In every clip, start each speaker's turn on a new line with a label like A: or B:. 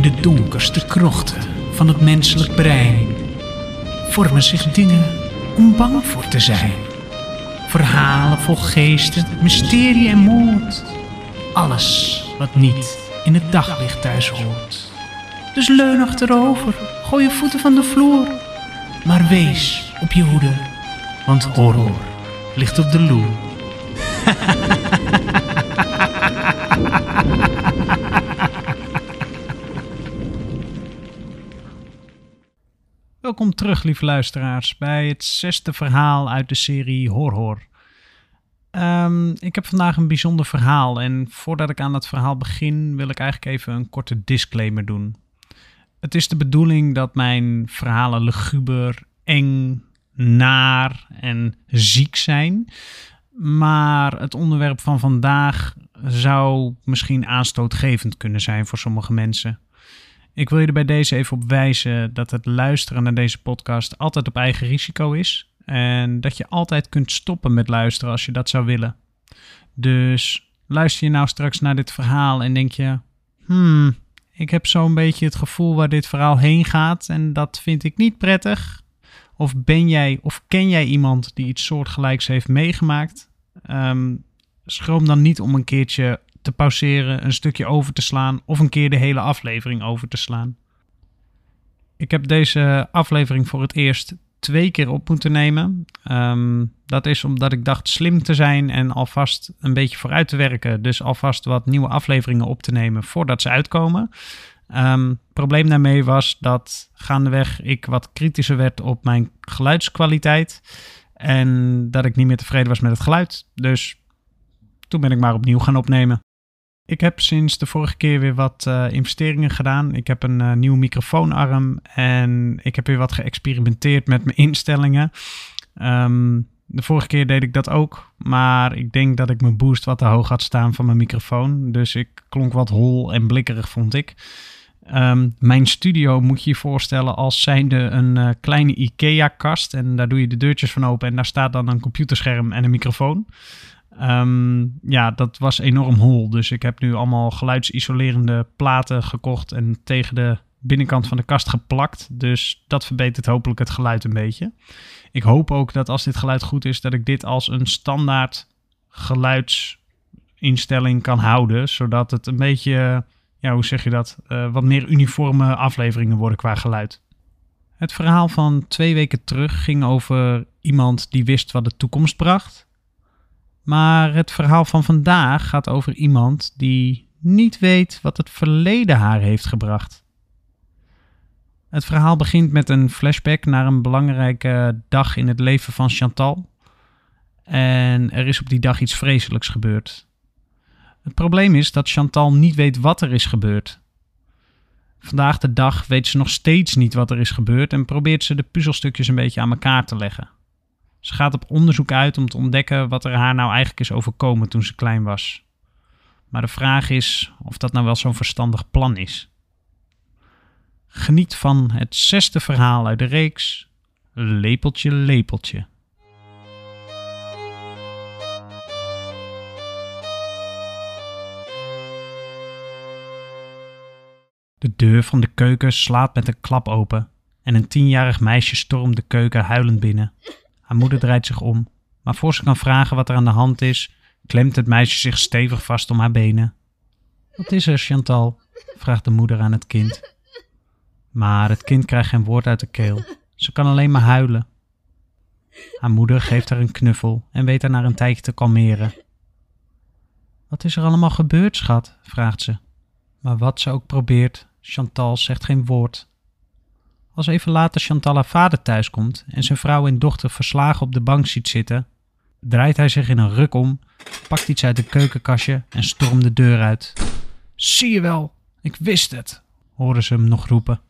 A: In de donkerste krochten van het menselijk brein vormen zich dingen om bang voor te zijn. Verhalen vol geesten, mysterie en moord. Alles wat niet in het daglicht thuis hoort. Dus leun achterover, gooi je voeten van de vloer. Maar wees op je hoede, want horror ligt op de loer. Welkom terug, lieve luisteraars, bij het zesde verhaal uit de serie Horror. Ehm, ik heb vandaag een bijzonder verhaal en voordat ik aan dat verhaal begin wil ik eigenlijk even een korte disclaimer doen. Het is de bedoeling dat mijn verhalen luguber, eng, naar en ziek zijn. Maar het onderwerp van vandaag zou misschien aanstootgevend kunnen zijn voor sommige mensen. Ik wil je er bij deze even op wijzen dat het luisteren naar deze podcast altijd op eigen risico is. En dat je altijd kunt stoppen met luisteren als je dat zou willen. Dus luister je nou straks naar dit verhaal en denk je: hmm, ik heb zo'n beetje het gevoel waar dit verhaal heen gaat en dat vind ik niet prettig. Of ben jij of ken jij iemand die iets soortgelijks heeft meegemaakt? Ehm, schroom dan niet om een keertje te pauzeren, een stukje over te slaan of een keer de hele aflevering over te slaan. Ik heb deze aflevering voor het eerst twee keer op moeten nemen. Ehm, dat is omdat ik dacht slim te zijn en alvast een beetje vooruit te werken. Dus alvast wat nieuwe afleveringen op te nemen voordat ze uitkomen. Um, probleem daarmee was dat gaandeweg ik wat kritischer werd op mijn geluidskwaliteit. En dat ik niet meer tevreden was met het geluid. Dus toen ben ik maar opnieuw gaan opnemen. Ik heb sinds de vorige keer weer wat uh, investeringen gedaan. Ik heb een uh, nieuwe microfoonarm en ik heb weer wat geëxperimenteerd met mijn instellingen. Um, de vorige keer deed ik dat ook, maar ik denk dat ik mijn boost wat te hoog had staan van mijn microfoon. Dus ik klonk wat hol en blikkerig, vond ik. Um, mijn studio moet je je voorstellen als zijnde een uh, kleine IKEA-kast. En daar doe je de deurtjes van open en daar staat dan een computerscherm en een microfoon. Um, ja, dat was enorm hol. Dus ik heb nu allemaal geluidsisolerende platen gekocht en tegen de binnenkant van de kast geplakt. Dus dat verbetert hopelijk het geluid een beetje. Ik hoop ook dat als dit geluid goed is, dat ik dit als een standaard geluidsinstelling kan houden. Zodat het een beetje, ja, hoe zeg je dat, uh, wat meer uniforme afleveringen worden qua geluid. Het verhaal van twee weken terug ging over iemand die wist wat de toekomst bracht. Maar het verhaal van vandaag gaat over iemand die niet weet wat het verleden haar heeft gebracht. Het verhaal begint met een flashback naar een belangrijke dag in het leven van Chantal. En er is op die dag iets vreselijks gebeurd. Het probleem is dat Chantal niet weet wat er is gebeurd. Vandaag de dag weet ze nog steeds niet wat er is gebeurd en probeert ze de puzzelstukjes een beetje aan elkaar te leggen. Ze gaat op onderzoek uit om te ontdekken wat er haar nou eigenlijk is overkomen toen ze klein was. Maar de vraag is of dat nou wel zo'n verstandig plan is. Geniet van het zesde verhaal uit de reeks Lepeltje, Lepeltje. De deur van de keuken slaat met een klap open en een tienjarig meisje stormt de keuken huilend binnen. Haar moeder draait zich om, maar voor ze kan vragen wat er aan de hand is, klemt het meisje zich stevig vast om haar benen. Wat is er, Chantal? vraagt de moeder aan het kind. Maar het kind krijgt geen woord uit de keel. Ze kan alleen maar huilen. Haar moeder geeft haar een knuffel en weet haar naar een tijdje te kalmeren. Wat is er allemaal gebeurd, schat? vraagt ze. Maar wat ze ook probeert, Chantal zegt geen woord. Als even later Chantal haar vader thuiskomt en zijn vrouw en dochter verslagen op de bank ziet zitten, draait hij zich in een ruk om, pakt iets uit de keukenkastje en stormt de deur uit. Zie je wel, ik wist het, horen ze hem nog roepen.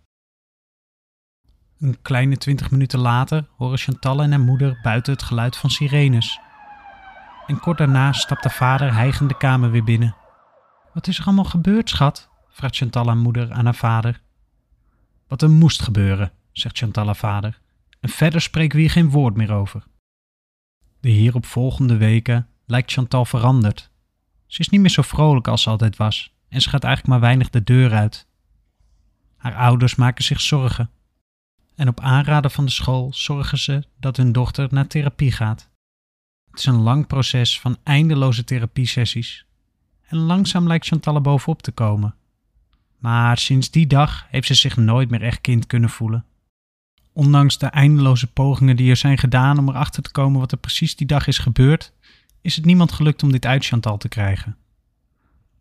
A: Een kleine twintig minuten later horen Chantal en haar moeder buiten het geluid van sirenes. En kort daarna stapt de vader hijgend de kamer weer binnen. Wat is er allemaal gebeurd, schat? vraagt Chantal haar moeder aan haar vader. Wat er moest gebeuren, zegt Chantal vader. En verder spreken we hier geen woord meer over. De hieropvolgende weken lijkt Chantal veranderd. Ze is niet meer zo vrolijk als ze altijd was en ze gaat eigenlijk maar weinig de deur uit. Haar ouders maken zich zorgen. En op aanraden van de school zorgen ze dat hun dochter naar therapie gaat. Het is een lang proces van eindeloze therapiesessies. En langzaam lijkt Chantal er bovenop te komen. Maar sinds die dag heeft ze zich nooit meer echt kind kunnen voelen. Ondanks de eindeloze pogingen die er zijn gedaan om erachter te komen wat er precies die dag is gebeurd, is het niemand gelukt om dit uit Chantal te krijgen.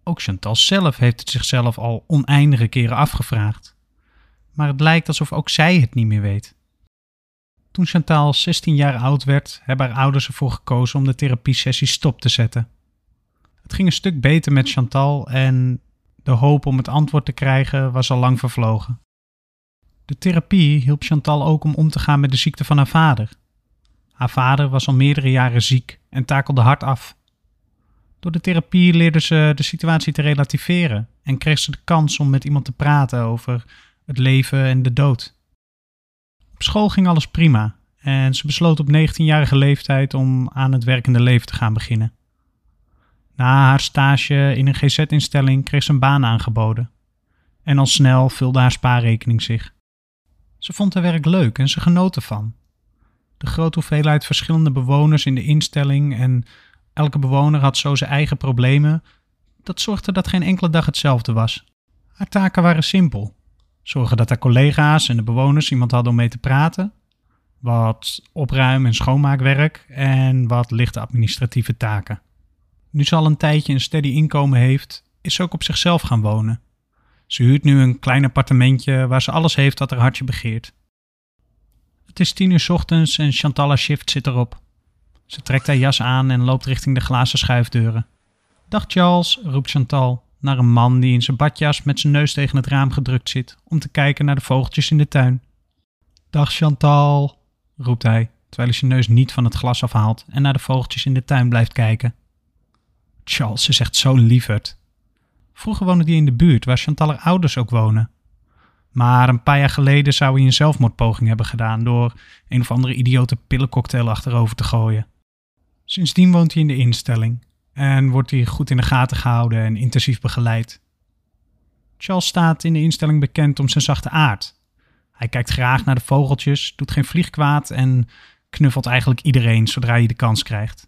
A: Ook Chantal zelf heeft het zichzelf al oneindige keren afgevraagd. Maar het lijkt alsof ook zij het niet meer weet. Toen Chantal 16 jaar oud werd, hebben haar ouders ervoor gekozen om de therapiesessie stop te zetten. Het ging een stuk beter met Chantal en de hoop om het antwoord te krijgen was al lang vervlogen. De therapie hielp Chantal ook om om te gaan met de ziekte van haar vader. Haar vader was al meerdere jaren ziek en takelde hard af. Door de therapie leerde ze de situatie te relativeren en kreeg ze de kans om met iemand te praten over het leven en de dood. Op school ging alles prima en ze besloot op 19-jarige leeftijd om aan het werkende leven te gaan beginnen. Na haar stage in een GZ-instelling kreeg ze een baan aangeboden. En al snel vulde haar spaarrekening zich. Ze vond haar werk leuk en ze genoot ervan. De grote hoeveelheid verschillende bewoners in de instelling en elke bewoner had zo zijn eigen problemen, dat zorgde dat geen enkele dag hetzelfde was. Haar taken waren simpel. Zorgen dat haar collega's en de bewoners iemand hadden om mee te praten, wat opruim- en schoonmaakwerk en wat lichte administratieve taken. Nu ze al een tijdje een steady inkomen heeft, is ze ook op zichzelf gaan wonen. Ze huurt nu een klein appartementje waar ze alles heeft wat haar hartje begeert. Het is tien uur ochtends en Chantalla shift zit erop. Ze trekt haar jas aan en loopt richting de glazen schuifdeuren. Dag Charles, roept Chantal naar een man die in zijn badjas met zijn neus tegen het raam gedrukt zit om te kijken naar de vogeltjes in de tuin. Dag Chantal, roept hij, terwijl hij zijn neus niet van het glas afhaalt en naar de vogeltjes in de tuin blijft kijken. Charles is echt zo'n lieverd. Vroeger woonde hij in de buurt waar Chantal ouders ook wonen. Maar een paar jaar geleden zou hij een zelfmoordpoging hebben gedaan door een of andere idiote pillencocktail achterover te gooien. Sindsdien woont hij in de instelling en wordt hij goed in de gaten gehouden en intensief begeleid. Charles staat in de instelling bekend om zijn zachte aard. Hij kijkt graag naar de vogeltjes, doet geen vlieg kwaad en knuffelt eigenlijk iedereen zodra hij de kans krijgt.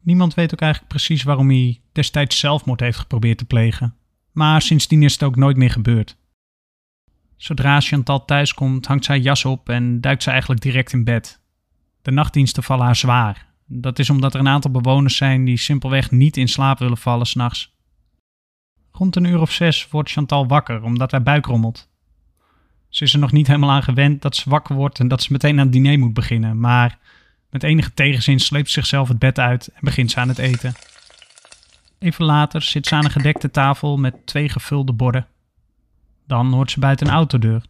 A: Niemand weet ook eigenlijk precies waarom hij destijds zelfmoord heeft geprobeerd te plegen. Maar sindsdien is het ook nooit meer gebeurd. Zodra Chantal thuiskomt, hangt zij jas op en duikt ze eigenlijk direct in bed. De nachtdiensten vallen haar zwaar. Dat is omdat er een aantal bewoners zijn die simpelweg niet in slaap willen vallen s'nachts. Rond een uur of zes wordt Chantal wakker omdat haar buik rommelt. Ze is er nog niet helemaal aan gewend dat ze wakker wordt en dat ze meteen aan het diner moet beginnen, maar met enige tegenzin sleept ze zichzelf het bed uit en begint ze aan het eten. Even later zit ze aan een gedekte tafel met twee gevulde borden. Dan hoort ze buiten een autodeur.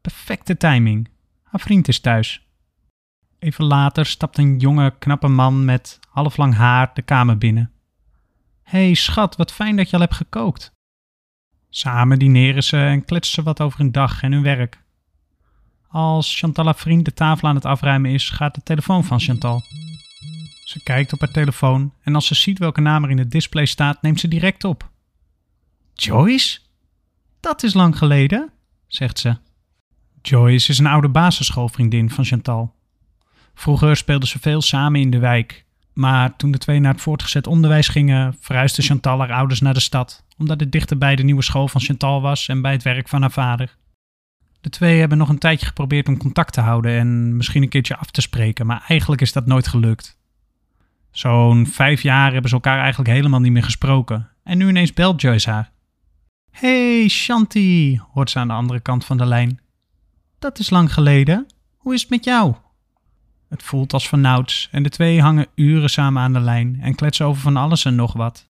A: Perfecte timing. Haar vriend is thuis. Even later stapt een jonge, knappe man met halflang haar de kamer binnen. Hé hey, schat, wat fijn dat je al hebt gekookt. Samen dineren ze en kletsen ze wat over hun dag en hun werk. Als Chantal haar vriend de tafel aan het afruimen is, gaat de telefoon van Chantal. Ze kijkt op haar telefoon en als ze ziet welke naam er in het display staat, neemt ze direct op. Joyce? Dat is lang geleden, zegt ze. Joyce is een oude basisschoolvriendin van Chantal. Vroeger speelden ze veel samen in de wijk, maar toen de twee naar het voortgezet onderwijs gingen, verhuisde Chantal haar ouders naar de stad, omdat het dichter bij de nieuwe school van Chantal was en bij het werk van haar vader. De twee hebben nog een tijdje geprobeerd om contact te houden en misschien een keertje af te spreken, maar eigenlijk is dat nooit gelukt. Zo'n vijf jaar hebben ze elkaar eigenlijk helemaal niet meer gesproken. En nu ineens belt Joyce haar. Hey Shanti, hoort ze aan de andere kant van de lijn. Dat is lang geleden. Hoe is het met jou? Het voelt als vernauwds en de twee hangen uren samen aan de lijn en kletsen over van alles en nog wat.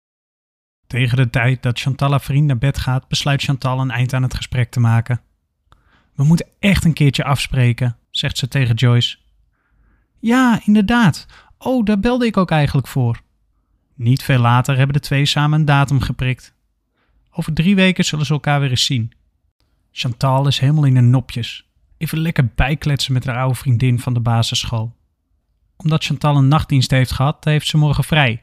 A: Tegen de tijd dat Chantal haar vriend naar bed gaat, besluit Chantal een eind aan het gesprek te maken. We moeten echt een keertje afspreken, zegt ze tegen Joyce. Ja, inderdaad. Oh, daar belde ik ook eigenlijk voor. Niet veel later hebben de twee samen een datum geprikt. Over drie weken zullen ze elkaar weer eens zien. Chantal is helemaal in de nopjes. Even lekker bijkletsen met haar oude vriendin van de basisschool. Omdat Chantal een nachtdienst heeft gehad, heeft ze morgen vrij.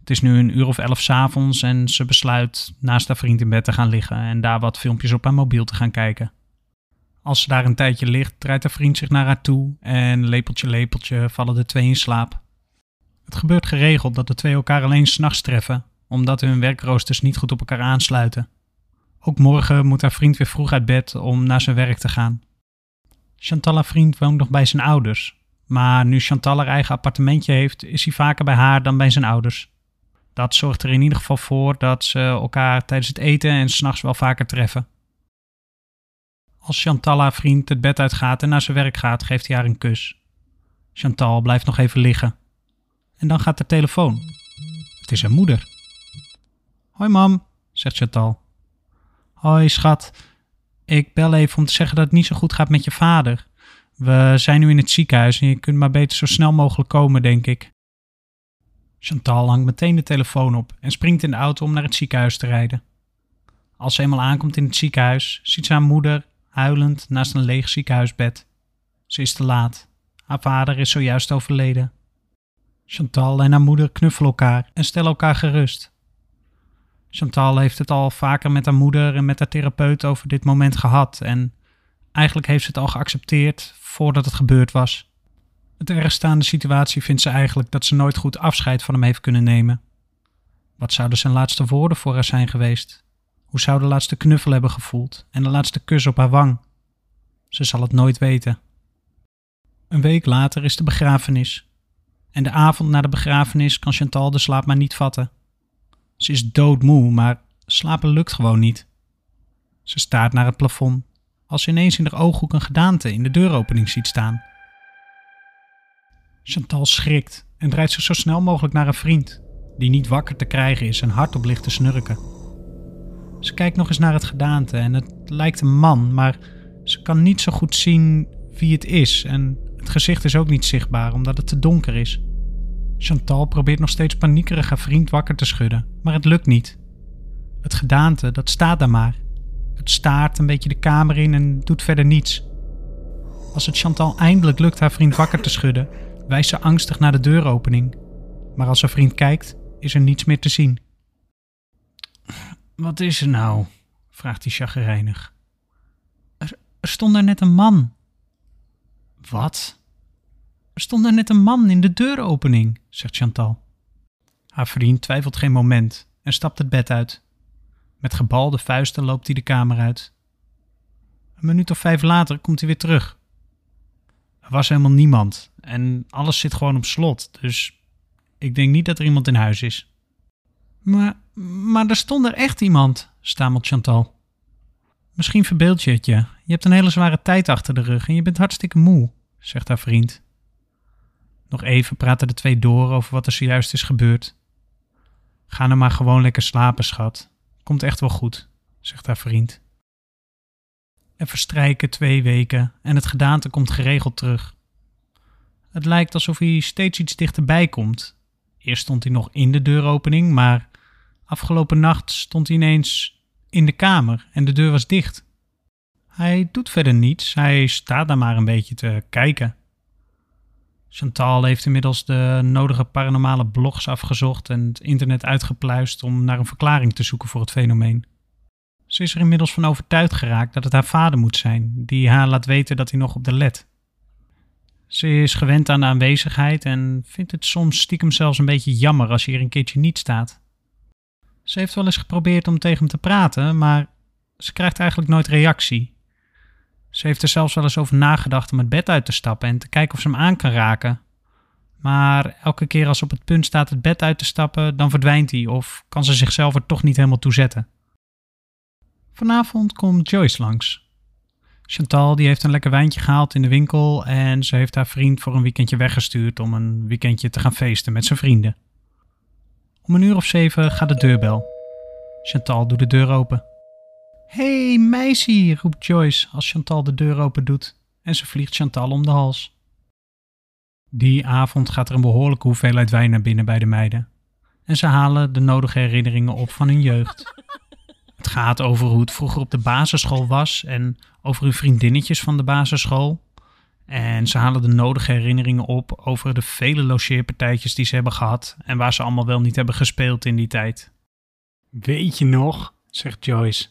A: Het is nu een uur of elf s'avonds en ze besluit naast haar vriend in bed te gaan liggen en daar wat filmpjes op haar mobiel te gaan kijken. Als ze daar een tijdje ligt, draait haar vriend zich naar haar toe en lepeltje lepeltje vallen de twee in slaap. Het gebeurt geregeld dat de twee elkaar alleen s'nachts treffen, omdat hun werkroosters niet goed op elkaar aansluiten. Ook morgen moet haar vriend weer vroeg uit bed om naar zijn werk te gaan. Chantal, vriend, woont nog bij zijn ouders. Maar nu Chantal haar eigen appartementje heeft, is hij vaker bij haar dan bij zijn ouders. Dat zorgt er in ieder geval voor dat ze elkaar tijdens het eten en s'nachts wel vaker treffen. Als Chantal haar vriend het bed uitgaat en naar zijn werk gaat, geeft hij haar een kus. Chantal blijft nog even liggen. En dan gaat de telefoon. Het is haar moeder. Hoi mam, zegt Chantal. Hoi schat, ik bel even om te zeggen dat het niet zo goed gaat met je vader. We zijn nu in het ziekenhuis en je kunt maar beter zo snel mogelijk komen, denk ik. Chantal hangt meteen de telefoon op en springt in de auto om naar het ziekenhuis te rijden. Als ze eenmaal aankomt in het ziekenhuis, ziet ze haar moeder huilend naast een leeg ziekenhuisbed. Ze is te laat. Haar vader is zojuist overleden. Chantal en haar moeder knuffelen elkaar en stellen elkaar gerust. Chantal heeft het al vaker met haar moeder en met haar therapeut over dit moment gehad en eigenlijk heeft ze het al geaccepteerd voordat het gebeurd was. Het ergste aan de situatie vindt ze eigenlijk dat ze nooit goed afscheid van hem heeft kunnen nemen. Wat zouden zijn laatste woorden voor haar zijn geweest? Hoe zou de laatste knuffel hebben gevoeld en de laatste kus op haar wang? Ze zal het nooit weten. Een week later is de begrafenis. En de avond na de begrafenis kan Chantal de slaap maar niet vatten. Ze is doodmoe, maar slapen lukt gewoon niet. Ze staart naar het plafond als ze ineens in haar ooghoek een gedaante in de deuropening ziet staan. Chantal schrikt en draait zich zo snel mogelijk naar een vriend, die niet wakker te krijgen is en hardop ligt te snurken. Ze kijkt nog eens naar het gedaante en het lijkt een man, maar ze kan niet zo goed zien wie het is en het gezicht is ook niet zichtbaar omdat het te donker is. Chantal probeert nog steeds paniekerig haar vriend wakker te schudden, maar het lukt niet. Het gedaante, dat staat daar maar. Het staart een beetje de kamer in en doet verder niets. Als het Chantal eindelijk lukt haar vriend wakker te schudden, wijst ze angstig naar de deuropening. Maar als haar vriend kijkt, is er niets meer te zien. Wat is er nou? vraagt hij chagrijnig. Er, er stond er net een man. Wat? Er stond er net een man in de deuropening, zegt Chantal. Haar vriend twijfelt geen moment en stapt het bed uit. Met gebalde vuisten loopt hij de kamer uit. Een minuut of vijf later komt hij weer terug. Er was helemaal niemand en alles zit gewoon op slot, dus ik denk niet dat er iemand in huis is. Maar, maar er stond er echt iemand, stamelt Chantal. Misschien verbeeld je het je. Je hebt een hele zware tijd achter de rug en je bent hartstikke moe, zegt haar vriend. Nog even praten de twee door over wat er zojuist is gebeurd. Ga nou maar gewoon lekker slapen, schat. Komt echt wel goed, zegt haar vriend. Er verstrijken twee weken en het gedaante komt geregeld terug. Het lijkt alsof hij steeds iets dichterbij komt. Eerst stond hij nog in de deuropening, maar afgelopen nacht stond hij ineens in de kamer en de deur was dicht. Hij doet verder niets, hij staat daar maar een beetje te kijken. Chantal heeft inmiddels de nodige paranormale blogs afgezocht en het internet uitgepluist om naar een verklaring te zoeken voor het fenomeen. Ze is er inmiddels van overtuigd geraakt dat het haar vader moet zijn, die haar laat weten dat hij nog op de let. Ze is gewend aan de aanwezigheid en vindt het soms stiekem zelfs een beetje jammer als hij er een keertje niet staat. Ze heeft wel eens geprobeerd om tegen hem te praten, maar ze krijgt eigenlijk nooit reactie. Ze heeft er zelfs wel eens over nagedacht om het bed uit te stappen en te kijken of ze hem aan kan raken. Maar elke keer als ze op het punt staat het bed uit te stappen, dan verdwijnt hij of kan ze zichzelf er toch niet helemaal toe zetten. Vanavond komt Joyce langs. Chantal die heeft een lekker wijntje gehaald in de winkel en ze heeft haar vriend voor een weekendje weggestuurd om een weekendje te gaan feesten met zijn vrienden. Om een uur of zeven gaat de deurbel. Chantal doet de deur open. hey, meisje, roept Joyce als Chantal de deur open doet en ze vliegt Chantal om de hals. Die avond gaat er een behoorlijke hoeveelheid wijn naar binnen bij de meiden. En ze halen de nodige herinneringen op van hun jeugd. Het gaat over hoe het vroeger op de basisschool was en over uw vriendinnetjes van de basisschool. En ze halen de nodige herinneringen op over de vele logeerpartijtjes die ze hebben gehad en waar ze allemaal wel niet hebben gespeeld in die tijd. Weet je nog, zegt Joyce,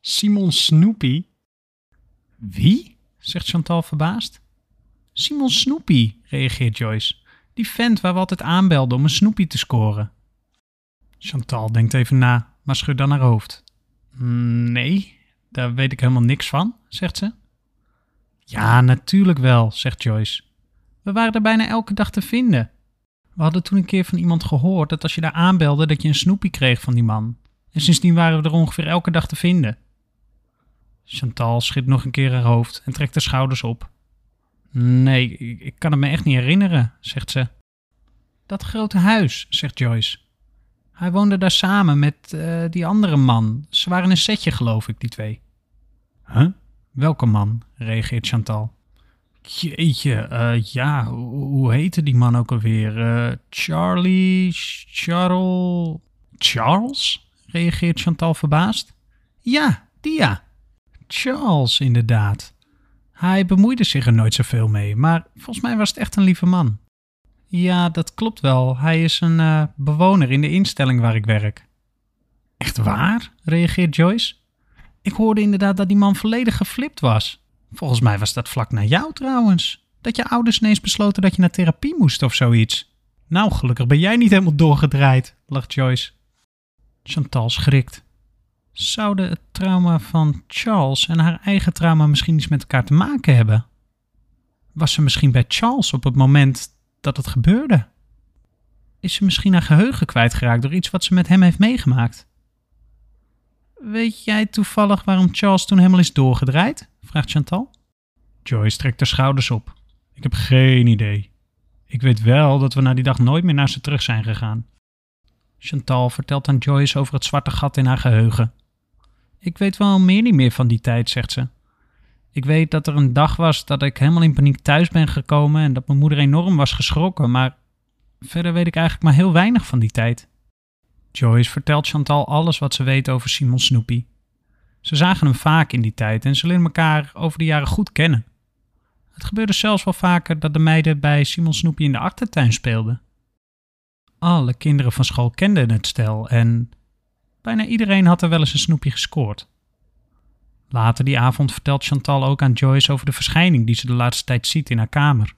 A: Simon Snoopy? Wie? zegt Chantal verbaasd. Simon Snoopy, reageert Joyce. Die vent waar we altijd aanbelden om een Snoopy te scoren. Chantal denkt even na, maar schudt dan haar hoofd. Nee, daar weet ik helemaal niks van, zegt ze. Ja, natuurlijk wel, zegt Joyce. We waren er bijna elke dag te vinden. We hadden toen een keer van iemand gehoord dat als je daar aanbelde dat je een snoepie kreeg van die man. En sindsdien waren we er ongeveer elke dag te vinden. Chantal schudt nog een keer haar hoofd en trekt de schouders op. Nee, ik kan het me echt niet herinneren, zegt ze. Dat grote huis, zegt Joyce. Hij woonde daar samen met uh, die andere man. Ze waren een setje, geloof ik, die twee. Huh? Welke man? reageert Chantal. Jeetje, uh, ja, hoe heette die man ook alweer? Uh, Charlie, Charles... Charles? reageert Chantal verbaasd. Ja, die ja. Charles, inderdaad. Hij bemoeide zich er nooit zoveel mee, maar volgens mij was het echt een lieve man. Ja, dat klopt wel. Hij is een uh, bewoner in de instelling waar ik werk. Echt waar? reageert Joyce. Ik hoorde inderdaad dat die man volledig geflipt was. Volgens mij was dat vlak na jou trouwens. Dat je ouders ineens besloten dat je naar therapie moest of zoiets. Nou, gelukkig ben jij niet helemaal doorgedraaid, lacht Joyce. Chantal schrikt. Zouden het trauma van Charles en haar eigen trauma misschien iets met elkaar te maken hebben? Was ze misschien bij Charles op het moment dat het gebeurde? Is ze misschien haar geheugen kwijtgeraakt door iets wat ze met hem heeft meegemaakt? Weet jij toevallig waarom Charles toen helemaal is doorgedraaid? vraagt Chantal. Joyce trekt haar schouders op. Ik heb geen idee. Ik weet wel dat we na die dag nooit meer naar ze terug zijn gegaan. Chantal vertelt aan Joyce over het zwarte gat in haar geheugen. Ik weet wel meer niet meer van die tijd, zegt ze. Ik weet dat er een dag was dat ik helemaal in paniek thuis ben gekomen en dat mijn moeder enorm was geschrokken, maar verder weet ik eigenlijk maar heel weinig van die tijd. Joyce vertelt Chantal alles wat ze weet over Simon Snoopy. Ze zagen hem vaak in die tijd en ze leren elkaar over de jaren goed kennen. Het gebeurde zelfs wel vaker dat de meiden bij Simon Snoopy in de achtertuin speelden. Alle kinderen van school kenden het stel en bijna iedereen had er wel eens een Snoopy gescoord. Later die avond vertelt Chantal ook aan Joyce over de verschijning die ze de laatste tijd ziet in haar kamer.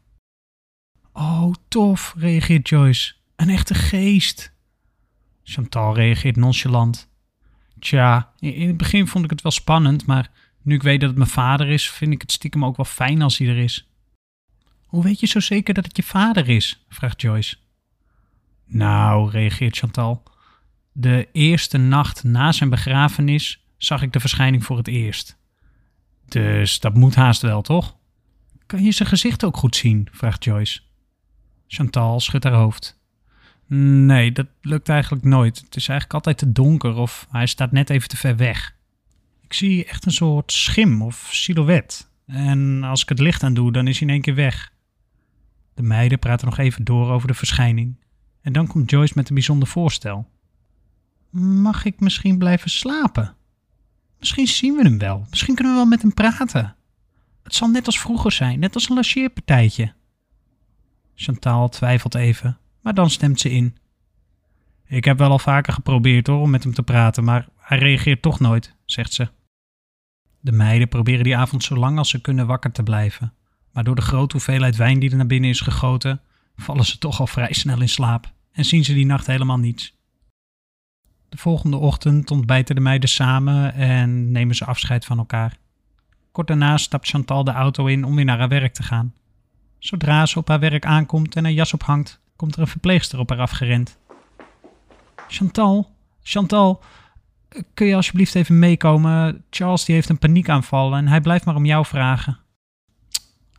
A: Oh, tof, reageert Joyce. Een echte geest. Chantal reageert nonchalant. Tja, in het begin vond ik het wel spannend, maar nu ik weet dat het mijn vader is, vind ik het stiekem ook wel fijn als hij er is. Hoe weet je zo zeker dat het je vader is? vraagt Joyce. Nou, reageert Chantal. De eerste nacht na zijn begrafenis zag ik de verschijning voor het eerst. Dus dat moet haast wel, toch? Kan je zijn gezicht ook goed zien? vraagt Joyce. Chantal schudt haar hoofd. Nee, dat lukt eigenlijk nooit. Het is eigenlijk altijd te donker of hij staat net even te ver weg. Ik zie echt een soort schim of silhouet. En als ik het licht aan doe, dan is hij in één keer weg. De meiden praten nog even door over de verschijning. En dan komt Joyce met een bijzonder voorstel. Mag ik misschien blijven slapen? Misschien zien we hem wel. Misschien kunnen we wel met hem praten. Het zal net als vroeger zijn, net als een logeerpartijtje. Chantal twijfelt even, maar dan stemt ze in. Ik heb wel al vaker geprobeerd hoor, om met hem te praten, maar hij reageert toch nooit, zegt ze. De meiden proberen die avond zo lang als ze kunnen wakker te blijven. Maar door de grote hoeveelheid wijn die er naar binnen is gegoten, vallen ze toch al vrij snel in slaap en zien ze die nacht helemaal niets. De volgende ochtend ontbijten de meiden samen en nemen ze afscheid van elkaar. Kort daarna stapt Chantal de auto in om weer naar haar werk te gaan. Zodra ze op haar werk aankomt en haar jas ophangt, komt er een verpleegster op haar afgerend. Chantal, Chantal, kun je alsjeblieft even meekomen? Charles die heeft een paniekaanval en hij blijft maar om jou vragen.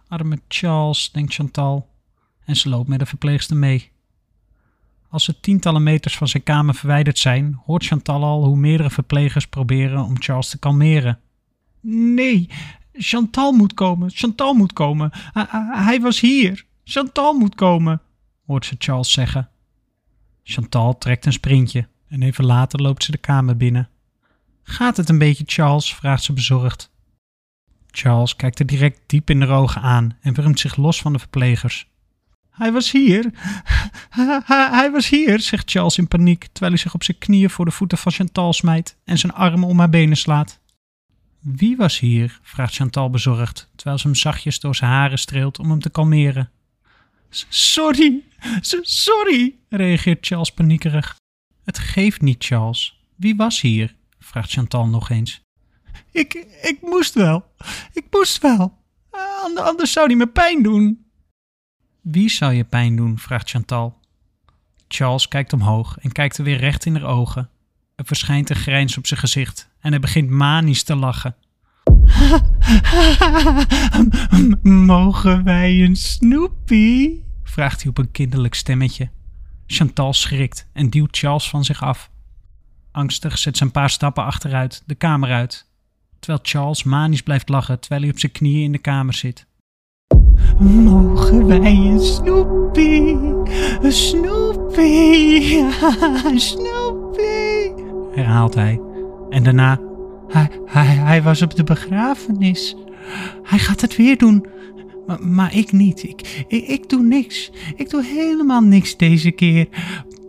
A: Arme Charles, denkt Chantal. En ze loopt met de verpleegster mee. Als ze tientallen meters van zijn kamer verwijderd zijn, hoort Chantal al hoe meerdere verplegers proberen om Charles te kalmeren. Nee, Chantal moet komen, Chantal moet komen. hij was hier. Chantal moet komen, hoort ze Charles zeggen. Chantal trekt een sprintje en even later loopt ze de kamer binnen. Gaat het een beetje, Charles? vraagt ze bezorgd. Charles kijkt er direct diep in de ogen aan en wurmt zich los van de verplegers. Hij was hier. Hij was hier, zegt Charles in paniek, terwijl hij zich op zijn knieën voor de voeten van Chantal smijt en zijn armen om haar benen slaat. Wie was hier? vraagt Chantal bezorgd, terwijl ze hem zachtjes door zijn haren streelt om hem te kalmeren. Sorry, sorry, reageert Charles paniekerig. Het geeft niet, Charles. Wie was hier? vraagt Chantal nog eens. Ik, ik moest wel. Ik moest wel. Anders zou hij me pijn doen. Wie zou je pijn doen? vraagt Chantal. Charles kijkt omhoog en kijkt er weer recht in haar ogen. Er verschijnt een grijns op zijn gezicht en hij begint manisch te lachen. Mogen wij een snoepie? Vraagt hij op een kinderlijk stemmetje. Chantal schrikt en duwt Charles van zich af. Angstig zet ze een paar stappen achteruit, de kamer uit, terwijl Charles manisch blijft lachen terwijl hij op zijn knieën in de kamer zit. Mogen wij een snoepie, een snoepie, een snoepie, herhaalt hij. En daarna, hij, hij, hij was op de begrafenis. Hij gaat het weer doen. Maar, ik niet. Ik, ik, ik doe niks. Ik doe helemaal niks deze keer.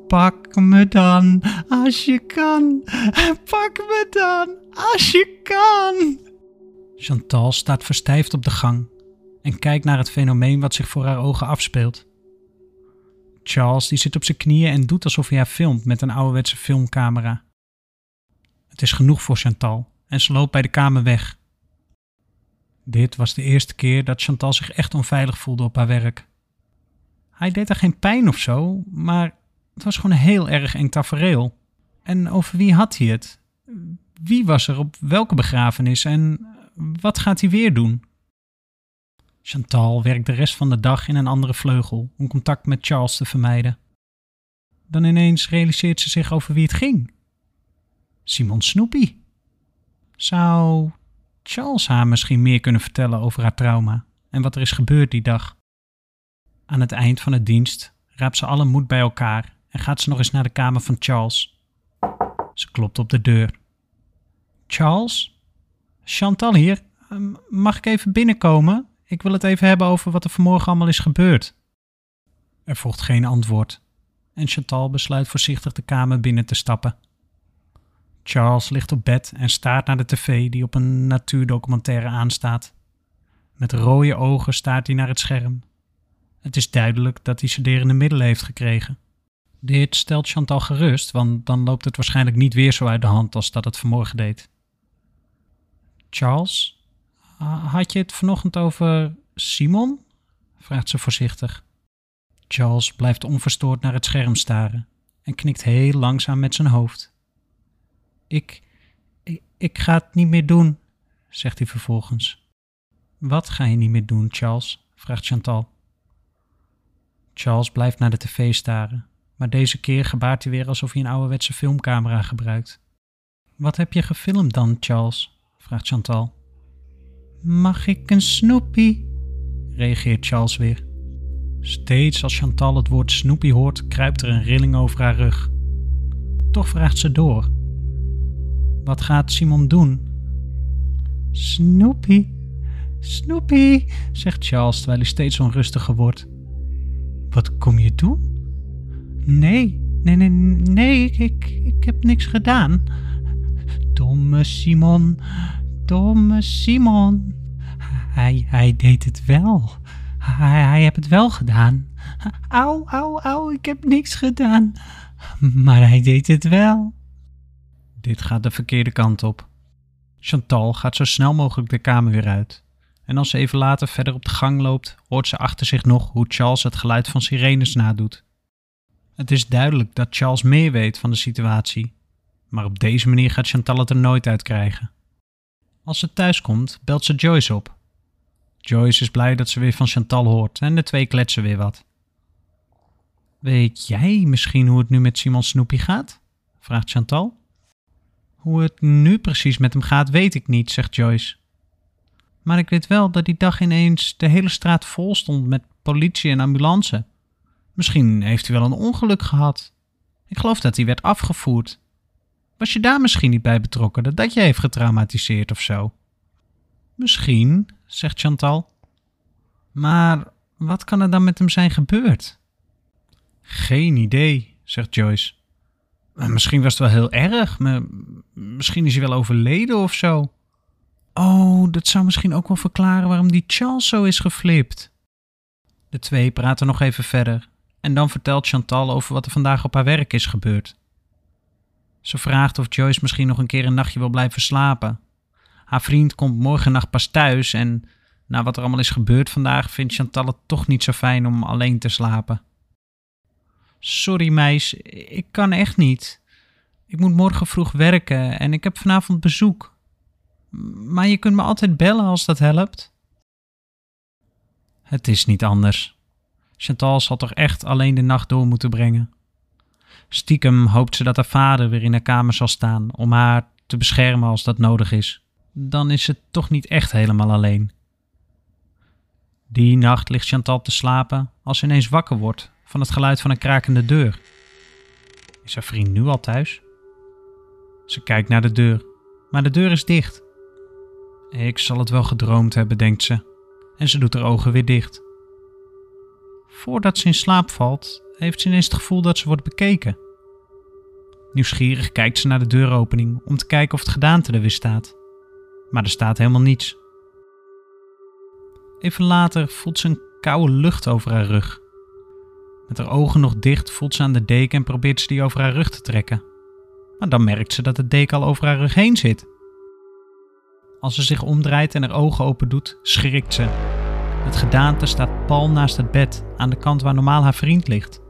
A: Pak me dan, als je kan. Pak me dan, als je kan. Chantal staat verstijfd op de gang en kijkt naar het fenomeen wat zich voor haar ogen afspeelt. Charles die zit op zijn knieën en doet alsof hij haar filmt met een ouderwetse filmcamera. Het is genoeg voor Chantal en ze loopt bij de kamer weg. Dit was de eerste keer dat Chantal zich echt onveilig voelde op haar werk. Hij deed haar geen pijn of zo, maar het was gewoon heel erg eng tafereel. En over wie had hij het? Wie was er op welke begrafenis en wat gaat hij weer doen? Chantal werkt de rest van de dag in een andere vleugel om contact met Charles te vermijden. Dan ineens realiseert ze zich over wie het ging. Simon Snoepy. Zou Charles haar misschien meer kunnen vertellen over haar trauma en wat er is gebeurd die dag? Aan het eind van het dienst raapt ze alle moed bij elkaar en gaat ze nog eens naar de kamer van Charles. Ze klopt op de deur. Charles? Chantal hier. Ehm, mag ik even binnenkomen? Ik wil het even hebben over wat er vanmorgen allemaal is gebeurd. Er volgt geen antwoord en Chantal besluit voorzichtig de kamer binnen te stappen. Charles ligt op bed en staart naar de tv die op een natuurdocumentaire aanstaat. Met rode ogen staart hij naar het scherm. Het is duidelijk dat hij sederende middelen heeft gekregen. Dit stelt Chantal gerust, want dan loopt het waarschijnlijk niet weer zo uit de hand als dat het vanmorgen deed. Charles, had je het vanochtend over Simon? vraagt ze voorzichtig. Charles blijft onverstoord naar het scherm staren en knikt heel langzaam met zijn hoofd. Ik, ik, ga het niet meer doen, zegt hij vervolgens. Wat ga je niet meer doen, Charles? vraagt Chantal. Charles blijft naar de tv staren, maar deze keer gebaart hij weer alsof hij een ouderwetse filmcamera gebruikt. Wat heb je gefilmd dan, Charles? vraagt Chantal. Mag ik een snoepie? reageert Charles weer. Steeds als Chantal het woord snoepie hoort, kruipt er een rilling over haar rug. Toch vraagt ze door. Wat gaat Simon doen? Snoepie, Snoepie, zegt Charles terwijl hij steeds onrustiger wordt. Wat kom je doen? Nee, nee, nee, nee, ik, ik, ik heb niks gedaan. Domme Simon, domme Simon. Hij, hij deed het wel. Hij, hij heeft het wel gedaan. Au, au, au, ik heb niks gedaan. Maar hij deed het wel. Dit gaat de verkeerde kant op. Chantal gaat zo snel mogelijk de kamer weer uit. En als ze even later verder op de gang loopt, hoort ze achter zich nog hoe Charles het geluid van sirenes nadoet. Het is duidelijk dat Charles meer weet van de situatie, maar op deze manier gaat Chantal het er nooit uit krijgen. Als ze thuis komt, belt ze Joyce op. Joyce is blij dat ze weer van Chantal hoort en de twee kletsen weer wat. Weet jij misschien hoe het nu met Simon Snoepie gaat? vraagt Chantal. Hoe het nu precies met hem gaat, weet ik niet, zegt Joyce. Maar ik weet wel dat die dag ineens de hele straat vol stond met politie en ambulance. Misschien heeft hij wel een ongeluk gehad. Ik geloof dat hij werd afgevoerd. Was je daar misschien niet bij betrokken dat dat je heeft getraumatiseerd of zo? Misschien, zegt Chantal. Maar wat kan er dan met hem zijn gebeurd? Geen idee, zegt Joyce. Misschien was het wel heel erg. Maar misschien is hij wel overleden of zo. Oh, dat zou misschien ook wel verklaren waarom die Charles zo is geflipt. De twee praten nog even verder en dan vertelt Chantal over wat er vandaag op haar werk is gebeurd. Ze vraagt of Joyce misschien nog een keer een nachtje wil blijven slapen. Haar vriend komt morgennacht pas thuis en na wat er allemaal is gebeurd vandaag vindt Chantal het toch niet zo fijn om alleen te slapen. Sorry meis, ik kan echt niet. Ik moet morgen vroeg werken en ik heb vanavond bezoek. Maar je kunt me altijd bellen als dat helpt. Het is niet anders. Chantal zal toch echt alleen de nacht door moeten brengen. Stiekem hoopt ze dat haar vader weer in haar kamer zal staan om haar te beschermen als dat nodig is. Dan is ze toch niet echt helemaal alleen. Die nacht ligt Chantal te slapen als ze ineens wakker wordt van het geluid van een krakende deur. Is haar vriend nu al thuis? Ze kijkt naar de deur, maar de deur is dicht. Ik zal het wel gedroomd hebben, denkt ze, en ze doet haar ogen weer dicht. Voordat ze in slaap valt, heeft ze ineens het gevoel dat ze wordt bekeken. Nieuwsgierig kijkt ze naar de deuropening om te kijken of het gedaante er weer staat. Maar er staat helemaal niets. Even later voelt ze een koude lucht over haar rug. Met haar ogen nog dicht voelt ze aan de deken en probeert ze die over haar rug te trekken. Maar dan merkt ze dat de deken al over haar rug heen zit. Als ze zich omdraait en haar ogen open doet, schrikt ze. Het gedaante staat pal naast het bed, aan de kant waar normaal haar vriend ligt.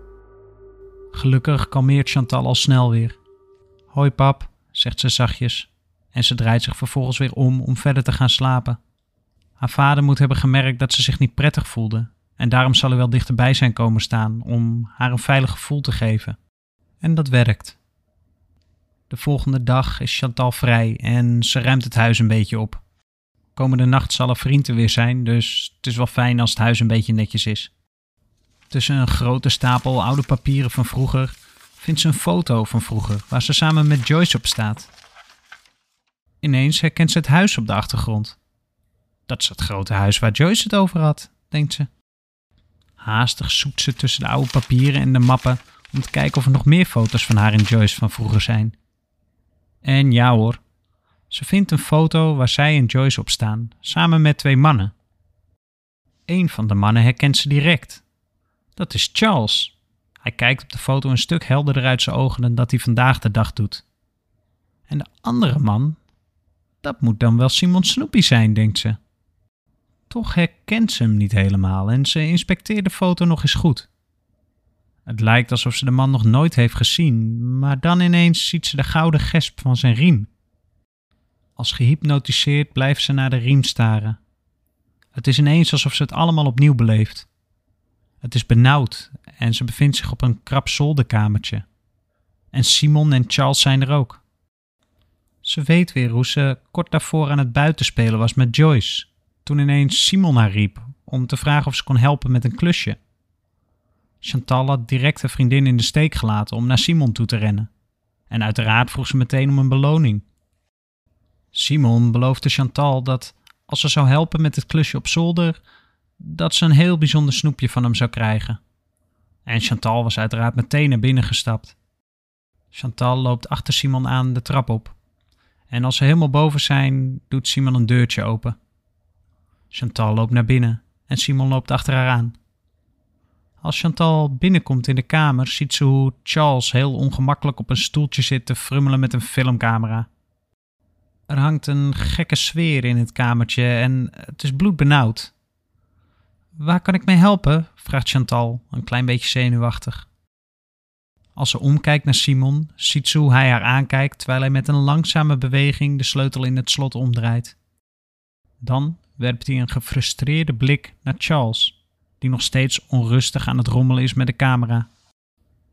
A: Gelukkig kalmeert Chantal al snel weer. Hoi pap, zegt ze zachtjes, en ze draait zich vervolgens weer om om verder te gaan slapen. Haar vader moet hebben gemerkt dat ze zich niet prettig voelde, en daarom zal hij wel dichterbij zijn komen staan om haar een veilig gevoel te geven. En dat werkt. De volgende dag is Chantal vrij en ze ruimt het huis een beetje op. Komende nacht zal er vriend er weer zijn, dus het is wel fijn als het huis een beetje netjes is. Tussen een grote stapel oude papieren van vroeger vindt ze een foto van vroeger waar ze samen met Joyce op staat. Ineens herkent ze het huis op de achtergrond. Dat is het grote huis waar Joyce het over had, denkt ze. Haastig zoekt ze tussen de oude papieren en de mappen om te kijken of er nog meer foto's van haar en Joyce van vroeger zijn. En ja hoor, ze vindt een foto waar zij en Joyce op staan, samen met twee mannen. Een van de mannen herkent ze direct. Dat is Charles. Hij kijkt op de foto een stuk helderder uit zijn ogen dan dat hij vandaag de dag doet. En de andere man, dat moet dan wel Simon Snoepy zijn, denkt ze. Toch herkent ze hem niet helemaal en ze inspecteert de foto nog eens goed. Het lijkt alsof ze de man nog nooit heeft gezien, maar dan ineens ziet ze de gouden gesp van zijn riem. Als gehypnotiseerd blijft ze naar de riem staren. Het is ineens alsof ze het allemaal opnieuw beleeft. Het is benauwd en ze bevindt zich op een krap zolderkamertje. En Simon en Charles zijn er ook. Ze weet weer hoe ze kort daarvoor aan het buitenspelen was met Joyce, toen ineens Simon haar riep om te vragen of ze kon helpen met een klusje. Chantal had direct haar vriendin in de steek gelaten om naar Simon toe te rennen. En uiteraard vroeg ze meteen om een beloning. Simon beloofde Chantal dat als ze zou helpen met het klusje op zolder, dat ze een heel bijzonder snoepje van hem zou krijgen. En Chantal was uiteraard meteen naar binnen gestapt. Chantal loopt achter Simon aan de trap op. En als ze helemaal boven zijn, doet Simon een deurtje open. Chantal loopt naar binnen en Simon loopt achter haar aan. Als Chantal binnenkomt in de kamer, ziet ze hoe Charles heel ongemakkelijk op een stoeltje zit te frummelen met een filmcamera. Er hangt een gekke sfeer in het kamertje en het is bloedbenauwd. Waar kan ik mee helpen? vraagt Chantal, een klein beetje zenuwachtig. Als ze omkijkt naar Simon, ziet ze hoe hij haar aankijkt terwijl hij met een langzame beweging de sleutel in het slot omdraait. Dan werpt hij een gefrustreerde blik naar Charles, die nog steeds onrustig aan het rommelen is met de camera.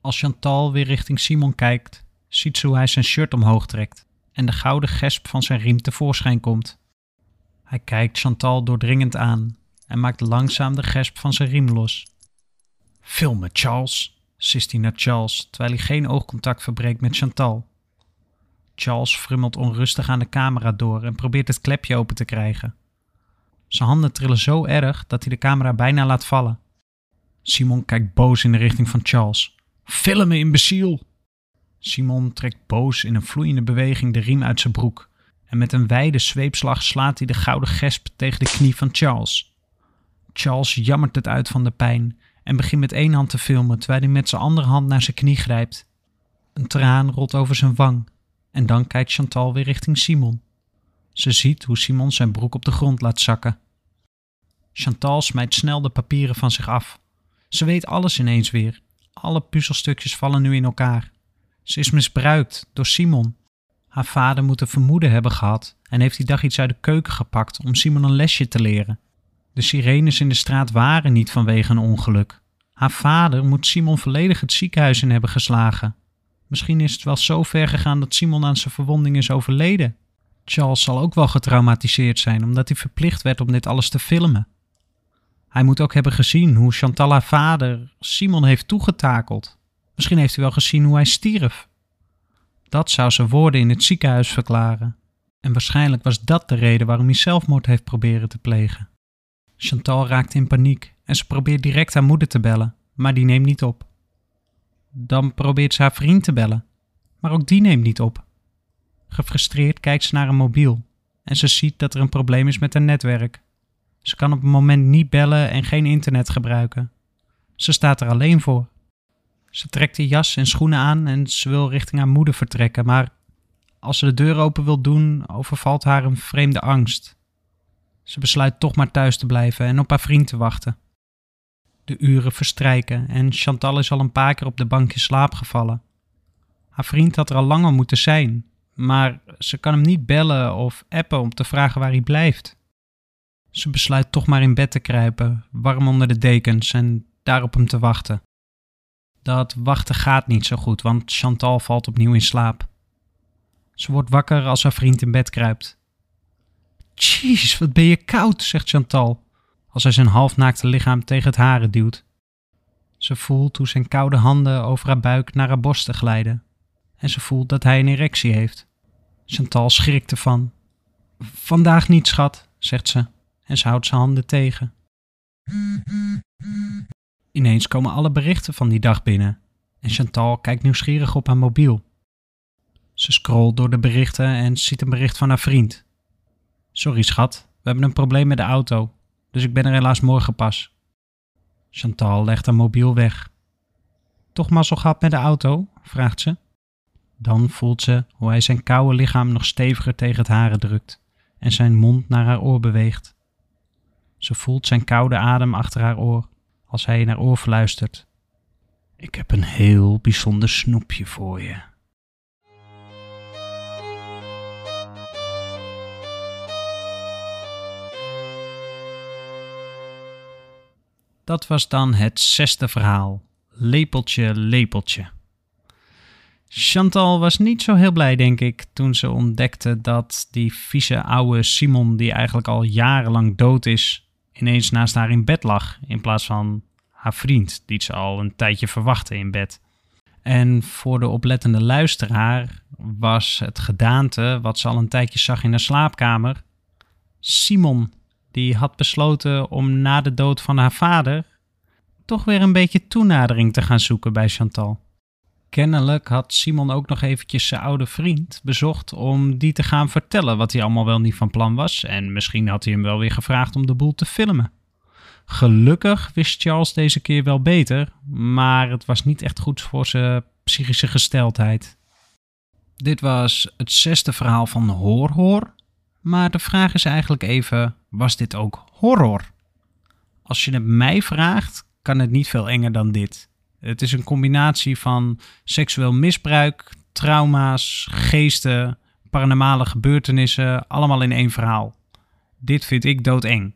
A: Als Chantal weer richting Simon kijkt, ziet ze hoe hij zijn shirt omhoog trekt en de gouden gesp van zijn riem tevoorschijn komt. Hij kijkt Chantal doordringend aan en maakt langzaam de gesp van zijn riem los. Filmen, Charles, sist hij naar Charles, terwijl hij geen oogcontact verbreekt met Chantal. Charles frummelt onrustig aan de camera door en probeert het klepje open te krijgen. Zijn handen trillen zo erg dat hij de camera bijna laat vallen. Simon kijkt boos in de richting van Charles. Filmen, imbeciel! Simon trekt boos in een vloeiende beweging de riem uit zijn broek en met een wijde zweepslag slaat hij de gouden gesp tegen de knie van Charles. Charles jammert het uit van de pijn en begint met één hand te filmen terwijl hij met zijn andere hand naar zijn knie grijpt. Een traan rolt over zijn wang en dan kijkt Chantal weer richting Simon. Ze ziet hoe Simon zijn broek op de grond laat zakken. Chantal smijt snel de papieren van zich af. Ze weet alles ineens weer. Alle puzzelstukjes vallen nu in elkaar. Ze is misbruikt door Simon. Haar vader moet een vermoeden hebben gehad en heeft die dag iets uit de keuken gepakt om Simon een lesje te leren. De sirenes in de straat waren niet vanwege een ongeluk. Haar vader moet Simon volledig het ziekenhuis in hebben geslagen. Misschien is het wel zo ver gegaan dat Simon aan zijn verwonding is overleden. Charles zal ook wel getraumatiseerd zijn omdat hij verplicht werd om dit alles te filmen. Hij moet ook hebben gezien hoe Chantal haar vader Simon heeft toegetakeld. Misschien heeft hij wel gezien hoe hij stierf. Dat zou zijn woorden in het ziekenhuis verklaren. En waarschijnlijk was dat de reden waarom hij zelfmoord heeft proberen te plegen. Chantal raakt in paniek en ze probeert direct haar moeder te bellen, maar die neemt niet op. Dan probeert ze haar vriend te bellen, maar ook die neemt niet op. Gefrustreerd kijkt ze naar een mobiel en ze ziet dat er een probleem is met haar netwerk. Ze kan op het moment niet bellen en geen internet gebruiken. Ze staat er alleen voor. Ze trekt de jas en schoenen aan en ze wil richting haar moeder vertrekken, maar als ze de deur open wil doen, overvalt haar een vreemde angst. Ze besluit toch maar thuis te blijven en op haar vriend te wachten. De uren verstrijken en Chantal is al een paar keer op de bank in slaap gevallen. Haar vriend had er al langer moeten zijn, maar ze kan hem niet bellen of appen om te vragen waar hij blijft. Ze besluit toch maar in bed te kruipen, warm onder de dekens en daar op hem te wachten. Dat wachten gaat niet zo goed, want Chantal valt opnieuw in slaap. Ze wordt wakker als haar vriend in bed kruipt. Jeez, wat ben je koud, zegt Chantal, als hij zijn halfnaakte lichaam tegen het haren duwt. Ze voelt hoe zijn koude handen over haar buik naar haar borsten glijden. En ze voelt dat hij een erectie heeft. Chantal schrikt ervan. Vandaag niet, schat, zegt ze, en ze houdt zijn handen tegen. Ineens komen alle berichten van die dag binnen en Chantal kijkt nieuwsgierig op haar mobiel. Ze scrolt door de berichten en ziet een bericht van haar vriend. Sorry schat, we hebben een probleem met de auto, dus ik ben er helaas morgen pas. Chantal legt haar mobiel weg. Toch mazzel gehad met de auto? vraagt ze. Dan voelt ze hoe hij zijn koude lichaam nog steviger tegen het haren drukt en zijn mond naar haar oor beweegt. Ze voelt zijn koude adem achter haar oor als hij naar oor fluistert. Ik heb een heel bijzonder snoepje voor je. Dat was dan het zesde verhaal. Lepeltje, lepeltje. Chantal was niet zo heel blij, denk ik, toen ze ontdekte dat die vieze oude Simon, die eigenlijk al jarenlang dood is, ineens naast haar in bed lag, in plaats van haar vriend, die ze al een tijdje verwachtte in bed. En voor de oplettende luisteraar was het gedaante wat ze al een tijdje zag in de slaapkamer Simon, die had besloten om na de dood van haar vader toch weer een beetje toenadering te gaan zoeken bij Chantal. Kennelijk had Simon ook nog eventjes zijn oude vriend bezocht om die te gaan vertellen wat hij allemaal wel niet van plan was. En misschien had hij hem wel weer gevraagd om de boel te filmen. Gelukkig wist Charles deze keer wel beter, maar het was niet echt goed voor zijn psychische gesteldheid. Dit was het zesde verhaal van Hoor Hoor, maar de vraag is eigenlijk even, was dit ook horror? Als je het mij vraagt, kan het niet veel enger dan dit. Het is een combinatie van seksueel misbruik, trauma's, geesten, paranormale gebeurtenissen, allemaal in één verhaal. Dit vind ik doodeng.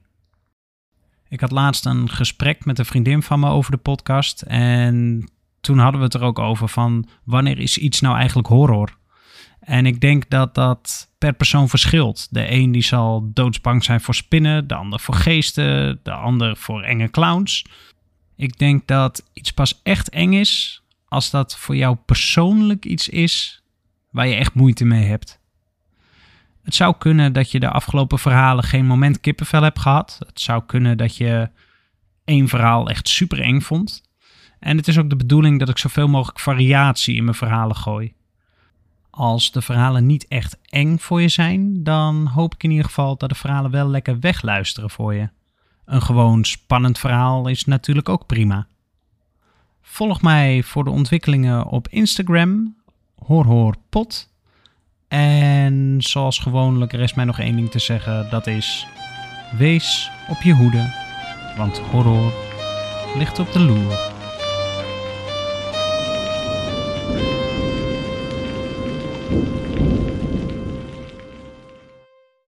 A: Ik had laatst een gesprek met een vriendin van me over de podcast. En toen hadden we het er ook over van wanneer is iets nou eigenlijk horror? En ik denk dat dat per persoon verschilt. De een die zal doodsbang zijn voor spinnen, de ander voor geesten, de ander voor enge clowns. Ik denk dat iets pas echt eng is als dat voor jou persoonlijk iets is waar je echt moeite mee hebt. Het zou kunnen dat je de afgelopen verhalen geen moment kippenvel hebt gehad. Het zou kunnen dat je één verhaal echt super eng vond. En het is ook de bedoeling dat ik zoveel mogelijk variatie in mijn verhalen gooi. Als de verhalen niet echt eng voor je zijn, dan hoop ik in ieder geval dat de verhalen wel lekker wegluisteren voor je. Een gewoon spannend verhaal is natuurlijk ook prima. Volg mij voor de ontwikkelingen op Instagram, hoorhoorpot. En zoals gewoonlijk rest mij nog één ding te zeggen, dat is... Wees op je hoede, want horror ligt op de loer.